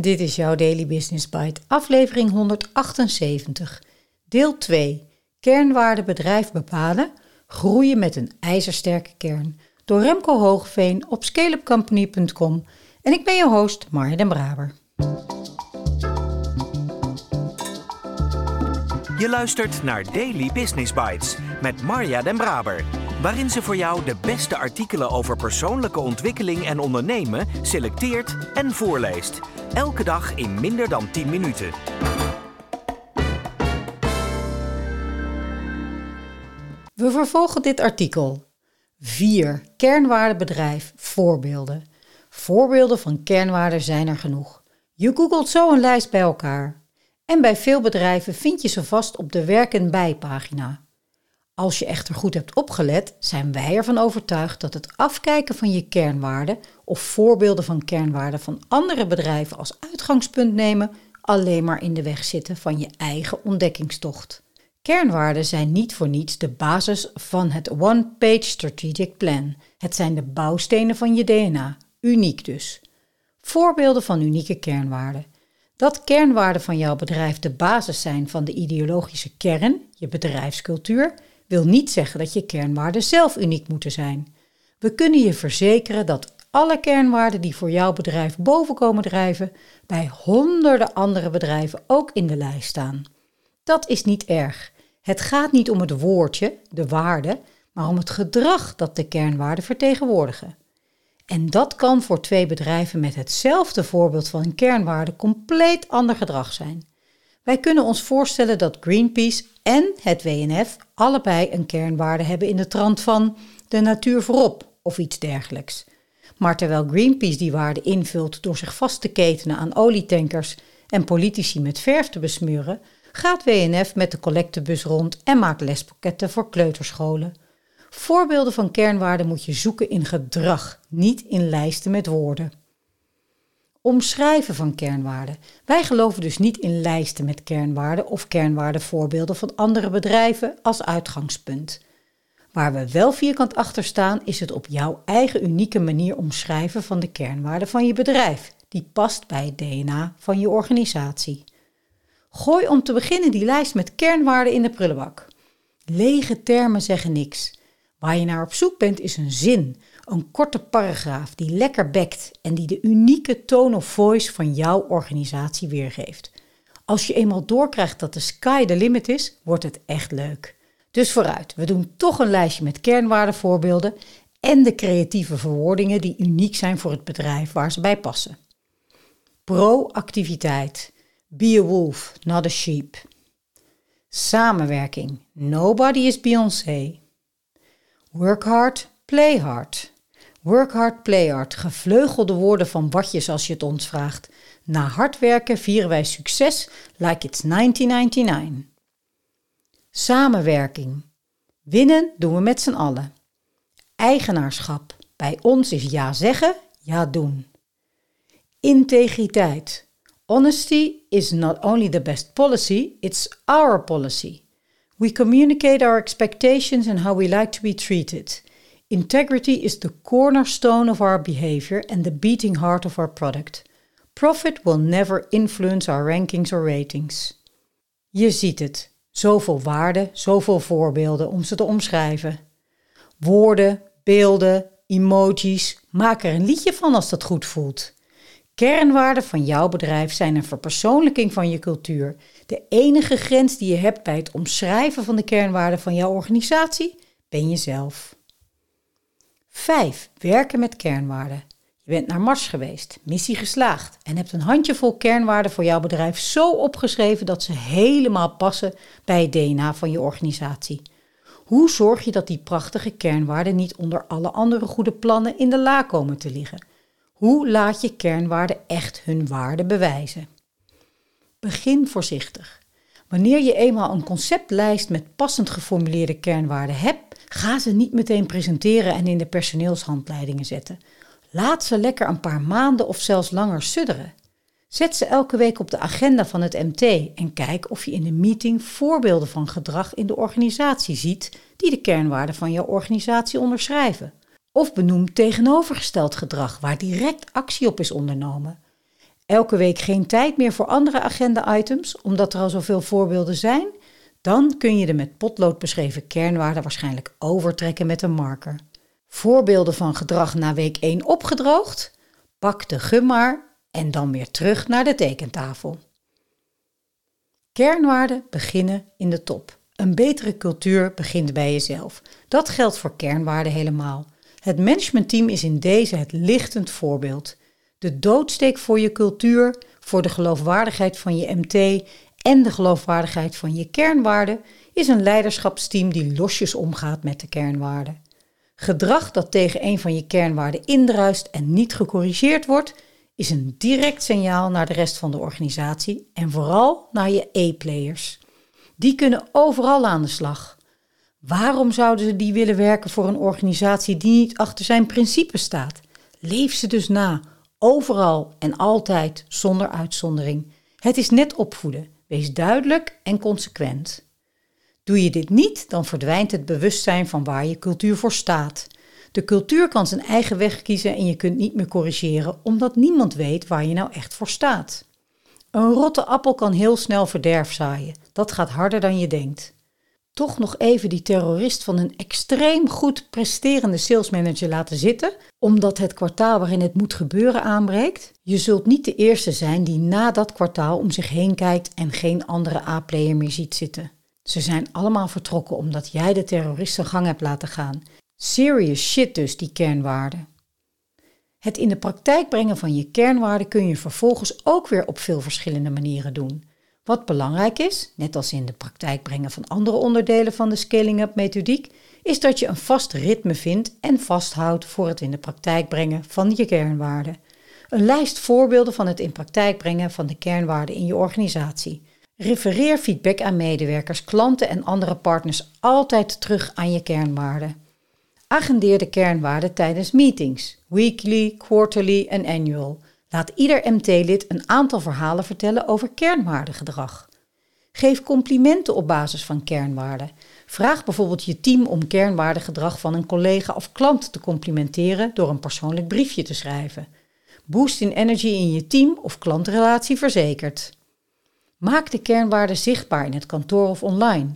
Dit is jouw Daily Business Bite, aflevering 178, deel 2. Kernwaarde bedrijf bepalen, groeien met een ijzersterke kern. Door Remco Hoogveen op scaleupcompany.com en ik ben je host Marja den Braber. Je luistert naar Daily Business Bites met Marja den Braber waarin ze voor jou de beste artikelen over persoonlijke ontwikkeling en ondernemen selecteert en voorleest. Elke dag in minder dan 10 minuten. We vervolgen dit artikel. 4. Kernwaardebedrijf voorbeelden. Voorbeelden van kernwaarden zijn er genoeg. Je googelt zo een lijst bij elkaar. En bij veel bedrijven vind je ze vast op de werken bij pagina. Als je echter goed hebt opgelet, zijn wij ervan overtuigd dat het afkijken van je kernwaarden of voorbeelden van kernwaarden van andere bedrijven als uitgangspunt nemen alleen maar in de weg zitten van je eigen ontdekkingstocht. Kernwaarden zijn niet voor niets de basis van het One-Page Strategic Plan. Het zijn de bouwstenen van je DNA, uniek dus. Voorbeelden van unieke kernwaarden. Dat kernwaarden van jouw bedrijf de basis zijn van de ideologische kern, je bedrijfscultuur, wil niet zeggen dat je kernwaarden zelf uniek moeten zijn. We kunnen je verzekeren dat alle kernwaarden die voor jouw bedrijf boven komen drijven, bij honderden andere bedrijven ook in de lijst staan. Dat is niet erg. Het gaat niet om het woordje, de waarde, maar om het gedrag dat de kernwaarden vertegenwoordigen. En dat kan voor twee bedrijven met hetzelfde voorbeeld van een kernwaarde compleet ander gedrag zijn. Wij kunnen ons voorstellen dat Greenpeace en het WNF allebei een kernwaarde hebben in de trant van de natuur voorop of iets dergelijks. Maar terwijl Greenpeace die waarde invult door zich vast te ketenen aan olietankers en politici met verf te besmuren, gaat WNF met de collectebus rond en maakt lespakketten voor kleuterscholen. Voorbeelden van kernwaarden moet je zoeken in gedrag, niet in lijsten met woorden omschrijven van kernwaarden. Wij geloven dus niet in lijsten met kernwaarden of kernwaardevoorbeelden van andere bedrijven als uitgangspunt. Waar we wel vierkant achter staan, is het op jouw eigen unieke manier omschrijven van de kernwaarden van je bedrijf, die past bij het DNA van je organisatie. Gooi om te beginnen die lijst met kernwaarden in de prullenbak. Lege termen zeggen niks. Waar je naar op zoek bent is een zin, een korte paragraaf die lekker bekt en die de unieke tone of voice van jouw organisatie weergeeft. Als je eenmaal doorkrijgt dat de sky the limit is, wordt het echt leuk. Dus vooruit, we doen toch een lijstje met kernwaardevoorbeelden en de creatieve verwoordingen die uniek zijn voor het bedrijf waar ze bij passen. Proactiviteit. Be a wolf, not a sheep. Samenwerking. Nobody is Beyoncé. Work hard, play hard. Work hard, play hard. Gevleugelde woorden van Watjes als je het ons vraagt. Na hard werken vieren wij succes like it's 1999. Samenwerking. Winnen doen we met z'n allen. Eigenaarschap. Bij ons is ja zeggen, ja doen. Integriteit. Honesty is not only the best policy, it's our policy. We communicate our expectations and how we like to be treated. Integrity is the cornerstone of our behavior and the beating heart of our product. Profit will never influence our rankings or ratings. Je ziet het. Zoveel waarden, zoveel voorbeelden om ze te omschrijven. Woorden, beelden, emojis, maak er een liedje van als dat goed voelt. Kernwaarden van jouw bedrijf zijn een verpersoonlijking van je cultuur. De enige grens die je hebt bij het omschrijven van de kernwaarden van jouw organisatie ben jezelf. 5. Werken met kernwaarden. Je bent naar Mars geweest, missie geslaagd en hebt een handjevol kernwaarden voor jouw bedrijf zo opgeschreven dat ze helemaal passen bij het DNA van je organisatie. Hoe zorg je dat die prachtige kernwaarden niet onder alle andere goede plannen in de la komen te liggen? Hoe laat je kernwaarden echt hun waarde bewijzen? Begin voorzichtig. Wanneer je eenmaal een conceptlijst met passend geformuleerde kernwaarden hebt, ga ze niet meteen presenteren en in de personeelshandleidingen zetten. Laat ze lekker een paar maanden of zelfs langer sudderen. Zet ze elke week op de agenda van het MT en kijk of je in de meeting voorbeelden van gedrag in de organisatie ziet die de kernwaarden van jouw organisatie onderschrijven. Of benoem tegenovergesteld gedrag waar direct actie op is ondernomen. Elke week geen tijd meer voor andere agenda-items, omdat er al zoveel voorbeelden zijn? Dan kun je de met potlood beschreven kernwaarden waarschijnlijk overtrekken met een marker. Voorbeelden van gedrag na week 1 opgedroogd? Pak de gum maar en dan weer terug naar de tekentafel. Kernwaarden beginnen in de top. Een betere cultuur begint bij jezelf. Dat geldt voor kernwaarden helemaal. Het managementteam is in deze het lichtend voorbeeld. De doodsteek voor je cultuur, voor de geloofwaardigheid van je MT en de geloofwaardigheid van je kernwaarden is een leiderschapsteam die losjes omgaat met de kernwaarden. Gedrag dat tegen een van je kernwaarden indruist en niet gecorrigeerd wordt, is een direct signaal naar de rest van de organisatie en vooral naar je E-players. Die kunnen overal aan de slag. Waarom zouden ze die willen werken voor een organisatie die niet achter zijn principes staat? Leef ze dus na, overal en altijd, zonder uitzondering. Het is net opvoeden. Wees duidelijk en consequent. Doe je dit niet, dan verdwijnt het bewustzijn van waar je cultuur voor staat. De cultuur kan zijn eigen weg kiezen en je kunt niet meer corrigeren omdat niemand weet waar je nou echt voor staat. Een rotte appel kan heel snel verderf zaaien. Dat gaat harder dan je denkt. Toch nog even die terrorist van een extreem goed presterende salesmanager laten zitten, omdat het kwartaal waarin het moet gebeuren aanbreekt? Je zult niet de eerste zijn die na dat kwartaal om zich heen kijkt en geen andere A-player meer ziet zitten. Ze zijn allemaal vertrokken omdat jij de terrorist zijn gang hebt laten gaan. Serious shit dus, die kernwaarden. Het in de praktijk brengen van je kernwaarden kun je vervolgens ook weer op veel verschillende manieren doen. Wat belangrijk is, net als in de praktijk brengen van andere onderdelen van de scaling-up methodiek, is dat je een vast ritme vindt en vasthoudt voor het in de praktijk brengen van je kernwaarden. Een lijst voorbeelden van het in praktijk brengen van de kernwaarden in je organisatie. Refereer feedback aan medewerkers, klanten en andere partners altijd terug aan je kernwaarden. Agendeer de kernwaarden tijdens meetings, weekly, quarterly en annual. Laat ieder MT-lid een aantal verhalen vertellen over kernwaardegedrag. Geef complimenten op basis van kernwaarden. Vraag bijvoorbeeld je team om kernwaardegedrag van een collega of klant te complimenteren door een persoonlijk briefje te schrijven. Boost in energy in je team of klantrelatie verzekerd. Maak de kernwaarden zichtbaar in het kantoor of online.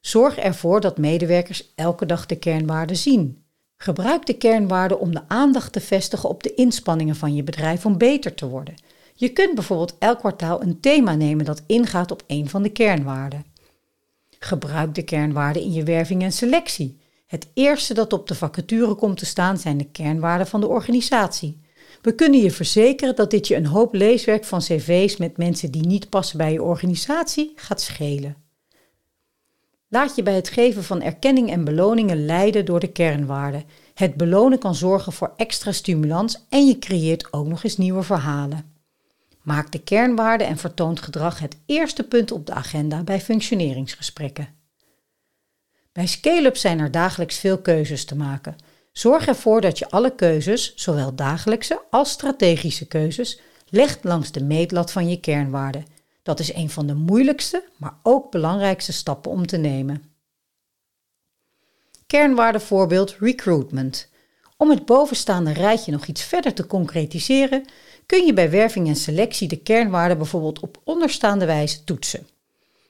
Zorg ervoor dat medewerkers elke dag de kernwaarden zien. Gebruik de kernwaarden om de aandacht te vestigen op de inspanningen van je bedrijf om beter te worden. Je kunt bijvoorbeeld elk kwartaal een thema nemen dat ingaat op een van de kernwaarden. Gebruik de kernwaarden in je werving en selectie. Het eerste dat op de vacature komt te staan zijn de kernwaarden van de organisatie. We kunnen je verzekeren dat dit je een hoop leeswerk van cv's met mensen die niet passen bij je organisatie gaat schelen. Laat je bij het geven van erkenning en beloningen leiden door de kernwaarden. Het belonen kan zorgen voor extra stimulans en je creëert ook nog eens nieuwe verhalen. Maak de kernwaarden en vertoont gedrag het eerste punt op de agenda bij functioneringsgesprekken. Bij scale-up zijn er dagelijks veel keuzes te maken. Zorg ervoor dat je alle keuzes, zowel dagelijkse als strategische keuzes, legt langs de meetlat van je kernwaarden dat is een van de moeilijkste, maar ook belangrijkste stappen om te nemen. Kernwaardevoorbeeld recruitment. Om het bovenstaande rijtje nog iets verder te concretiseren, kun je bij werving en selectie de kernwaarden bijvoorbeeld op onderstaande wijze toetsen.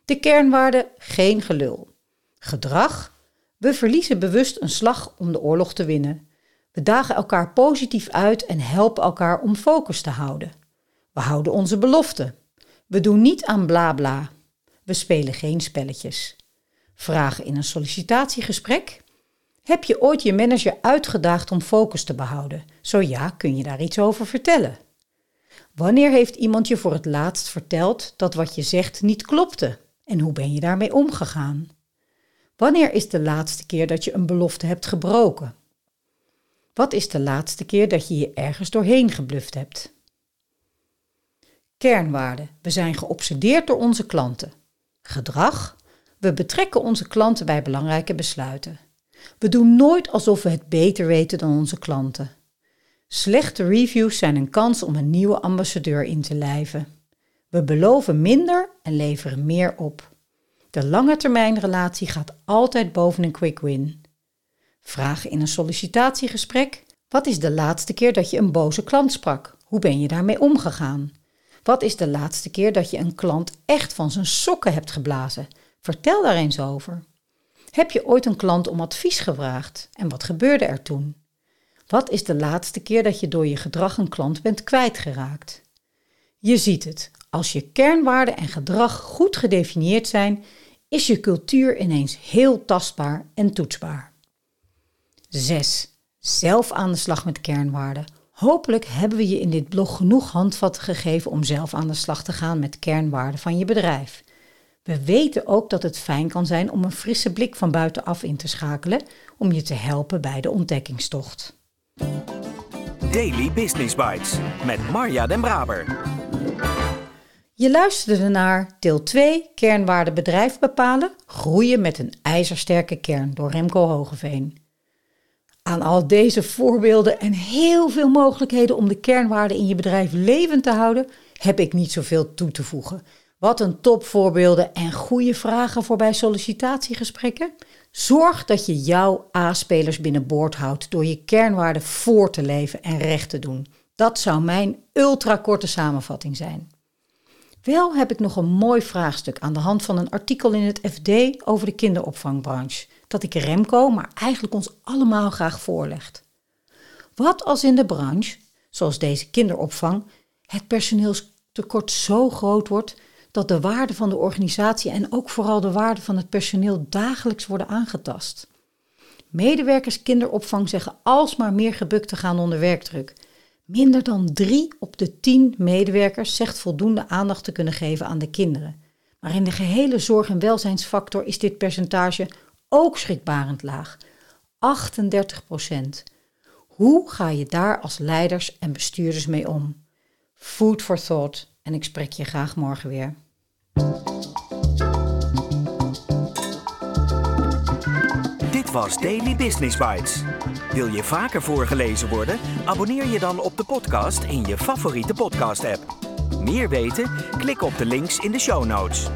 De kernwaarde geen gelul. Gedrag. We verliezen bewust een slag om de oorlog te winnen. We dagen elkaar positief uit en helpen elkaar om focus te houden. We houden onze beloften. We doen niet aan bla bla. We spelen geen spelletjes. Vragen in een sollicitatiegesprek. Heb je ooit je manager uitgedaagd om focus te behouden? Zo ja, kun je daar iets over vertellen. Wanneer heeft iemand je voor het laatst verteld dat wat je zegt niet klopte? En hoe ben je daarmee omgegaan? Wanneer is de laatste keer dat je een belofte hebt gebroken? Wat is de laatste keer dat je je ergens doorheen gebluft hebt? Kernwaarden. We zijn geobsedeerd door onze klanten. Gedrag. We betrekken onze klanten bij belangrijke besluiten. We doen nooit alsof we het beter weten dan onze klanten. Slechte reviews zijn een kans om een nieuwe ambassadeur in te lijven. We beloven minder en leveren meer op. De lange termijn relatie gaat altijd boven een quick win. Vragen in een sollicitatiegesprek: Wat is de laatste keer dat je een boze klant sprak? Hoe ben je daarmee omgegaan? Wat is de laatste keer dat je een klant echt van zijn sokken hebt geblazen? Vertel daar eens over. Heb je ooit een klant om advies gevraagd en wat gebeurde er toen? Wat is de laatste keer dat je door je gedrag een klant bent kwijtgeraakt? Je ziet het, als je kernwaarden en gedrag goed gedefinieerd zijn, is je cultuur ineens heel tastbaar en toetsbaar. 6. Zelf aan de slag met kernwaarden. Hopelijk hebben we je in dit blog genoeg handvatten gegeven om zelf aan de slag te gaan met kernwaarden van je bedrijf. We weten ook dat het fijn kan zijn om een frisse blik van buitenaf in te schakelen om je te helpen bij de ontdekkingstocht. Daily Business Bites met Marja Den Braber. Je luisterde naar deel 2 kernwaarden bedrijf bepalen, groeien met een ijzersterke kern door Remco Hogeveen. Aan al deze voorbeelden en heel veel mogelijkheden om de kernwaarden in je bedrijf levend te houden, heb ik niet zoveel toe te voegen. Wat een topvoorbeelden en goede vragen voor bij sollicitatiegesprekken. Zorg dat je jouw A-spelers binnenboord houdt door je kernwaarden voor te leven en recht te doen. Dat zou mijn ultrakorte samenvatting zijn. Wel heb ik nog een mooi vraagstuk aan de hand van een artikel in het FD over de kinderopvangbranche, dat ik Remco, maar eigenlijk ons allemaal graag voorlegt. Wat als in de branche, zoals deze kinderopvang, het personeelstekort zo groot wordt dat de waarde van de organisatie en ook vooral de waarde van het personeel dagelijks worden aangetast? Medewerkers kinderopvang zeggen alsmaar meer gebukt te gaan onder werkdruk. Minder dan drie op de tien medewerkers zegt voldoende aandacht te kunnen geven aan de kinderen. Maar in de gehele zorg- en welzijnsfactor is dit percentage ook schrikbarend laag. 38 procent. Hoe ga je daar als leiders en bestuurders mee om? Food for thought en ik spreek je graag morgen weer. Dit was Daily Business Bites. Wil je vaker voorgelezen worden? Abonneer je dan op de podcast in je favoriete podcast-app. Meer weten? Klik op de links in de show notes.